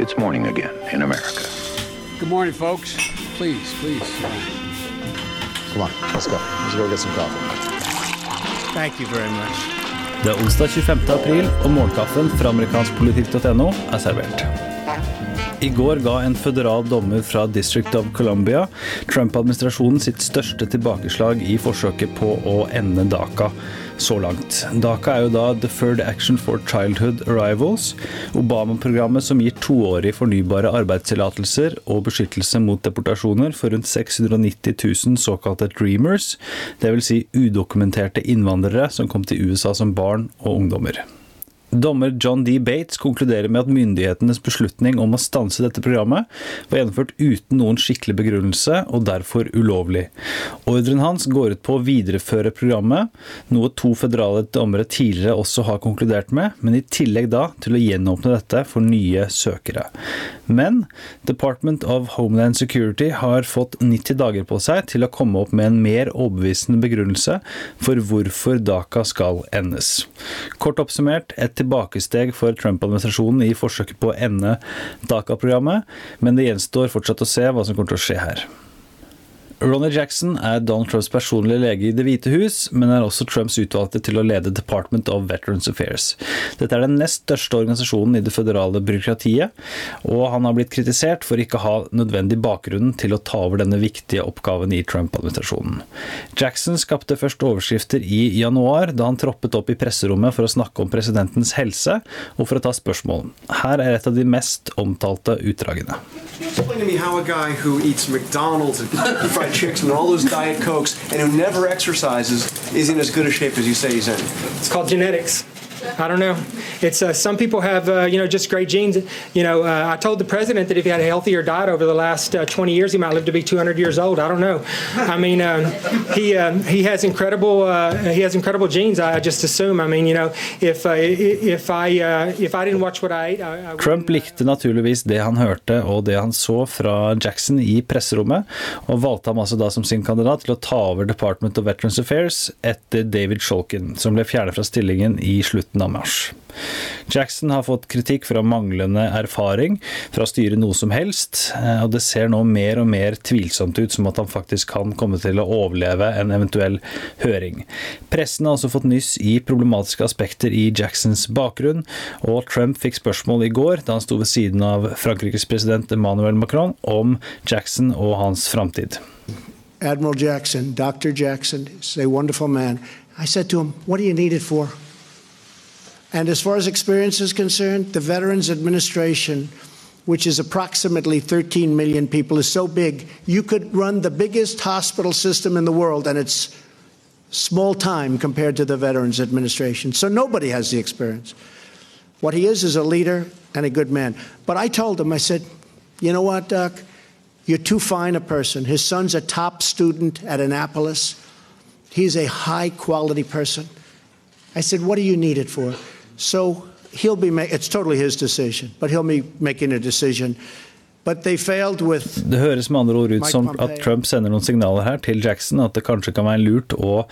It's morning again in America. Good morning, folks. Please, please. Come on, let's go. Let's go get some coffee. Thank you very much. Det er onsdag 25. april, og morgenkaffen fra amerikanskpolitikk.no er servert. I går ga en føderal dommer fra District of Columbia Trump-administrasjonen sitt største tilbakeslag i forsøket på å ende DACA så langt. DACA er jo da Deferred Action for Childhood Arrivals, Obama-programmet som gir toårige fornybare arbeidstillatelser og beskyttelse mot deportasjoner for rundt 690 000 såkalte dreamers, dvs. Si udokumenterte innvandrere som kom til USA som barn og ungdommer. Dommer John D. Bates konkluderer med at myndighetenes beslutning om å stanse dette programmet var gjennomført uten noen skikkelig begrunnelse og derfor ulovlig. Ordren hans går ut på å videreføre programmet, noe to føderale dommere tidligere også har konkludert med, men i tillegg da til å gjenåpne dette for nye søkere. Men Department of Homeland Security har fått 90 dager på seg til å komme opp med en mer overbevisende begrunnelse for hvorfor DACA skal endes. Kort oppsummert et tilbakesteg for Trump-administrasjonen i forsøket på å ende DACA-programmet, men det gjenstår fortsatt å se hva som kommer til å skje her. Ronny Jackson er Donald Trumps personlige lege i Det hvite hus, men er også Trumps utvalgte til å lede Department of Veterans Affairs. Dette er den nest største organisasjonen i det føderale byråkratiet, og han har blitt kritisert for ikke å ha nødvendig bakgrunn til å ta over denne viktige oppgaven i Trump-administrasjonen. Jackson skapte først overskrifter i januar, da han troppet opp i presserommet for å snakke om presidentens helse og for å ta spørsmål. Her er et av de mest omtalte utdragene. Chicken and all those Diet Cokes and who never exercises is in as good a shape as you say he's in. It's called genetics. I don't know. It's uh, some people have uh, you know just great genes. You know, uh, I told the president that if he had a healthier diet over the last uh, 20 years, he might live to be 200 years old. I don't know. I mean, um, he um, he has incredible uh, he has incredible genes. I just assume. I mean, you know, if uh, if I if I didn't watch what I ate, I, I Trump likte naturligvis det han hørte og det han så fra Jackson i presserommet, og valgte ham altså da som sin kandidat til å ta over Department of Veterans Affairs etter David Shulkin, som ble fjernet fra stillingen i slutten slutten av mars. Jackson har fått kritikk fra manglende erfaring fra å styre noe som helst, eh, og det ser nå mer og mer tvilsomt ut som at han faktisk kan komme til å overleve en eventuell høring. Pressen har også fått nyss i problematiske aspekter i Jacksons bakgrunn, og Trump fikk spørsmål i går da han sto ved siden av Frankrikes president Emmanuel Macron om Jackson og hans framtid. Admiral Jackson, Dr. Jackson, is a wonderful man. I said to him, What do you need it for? And as far as experience is concerned, the Veterans Administration, which is approximately 13 million people, is so big, you could run the biggest hospital system in the world, and it's small time compared to the Veterans Administration. So nobody has the experience. What he is is a leader and a good man. But I told him, I said, you know what, Doc? You're too fine a person. His son's a top student at Annapolis. He's a high quality person. I said, What do you need it for? So he'll be, ma- it's totally his decision, but he'll be making a decision. But they failed with Det høres med andre ord ut som at Trump sender noen signaler her til Jackson, at det kanskje kan være lurt å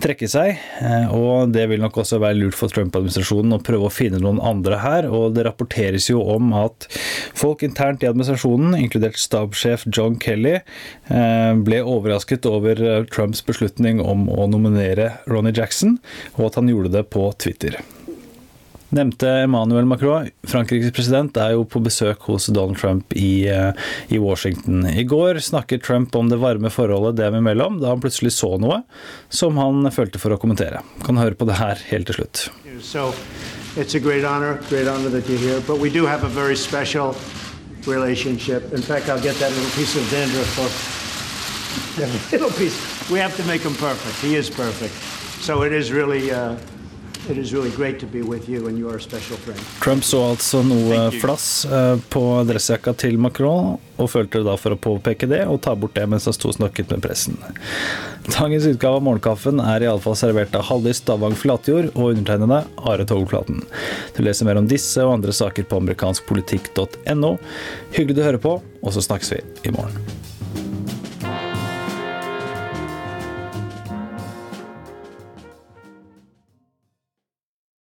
trekke seg. eh, Og det vil nok også være lurt for Trump-administrasjonen å prøve å finne noen andre her. Og det rapporteres jo om at folk internt i administrasjonen, inkludert stabssjef John Kelly, eh, ble overrasket over Trumps beslutning om å nominere Ronny Jackson, og at han gjorde det på Twitter. Nevnte Emmanuel Macron, Frankrikes president, er jo på besøk hos Donald Trump i, eh, i Washington. I går snakket Trump om det varme forholdet dem imellom, da han plutselig så noe som han følte for å kommentere. Kan høre på det her helt til slutt. So it's a great honor, great honor that you're here. But we do have a very special relationship. In fact, I'll get that little piece of for that little piece. We have to make him perfect. He is perfect. It is really, uh, Trump så altså noe flass eh, på dressjakka til Macron, og følte det da for å påpeke det og ta bort det mens han sto og snakket med pressen. Dagens utgave av Morgenkaffen er iallfall servert av Hallis Stavang Flatjord og undertegnede Are Togflaten. Du leser mer om disse og andre saker på amerikanskpolitikk.no. Hyggelig du hører på, og så snakkes vi i morgen.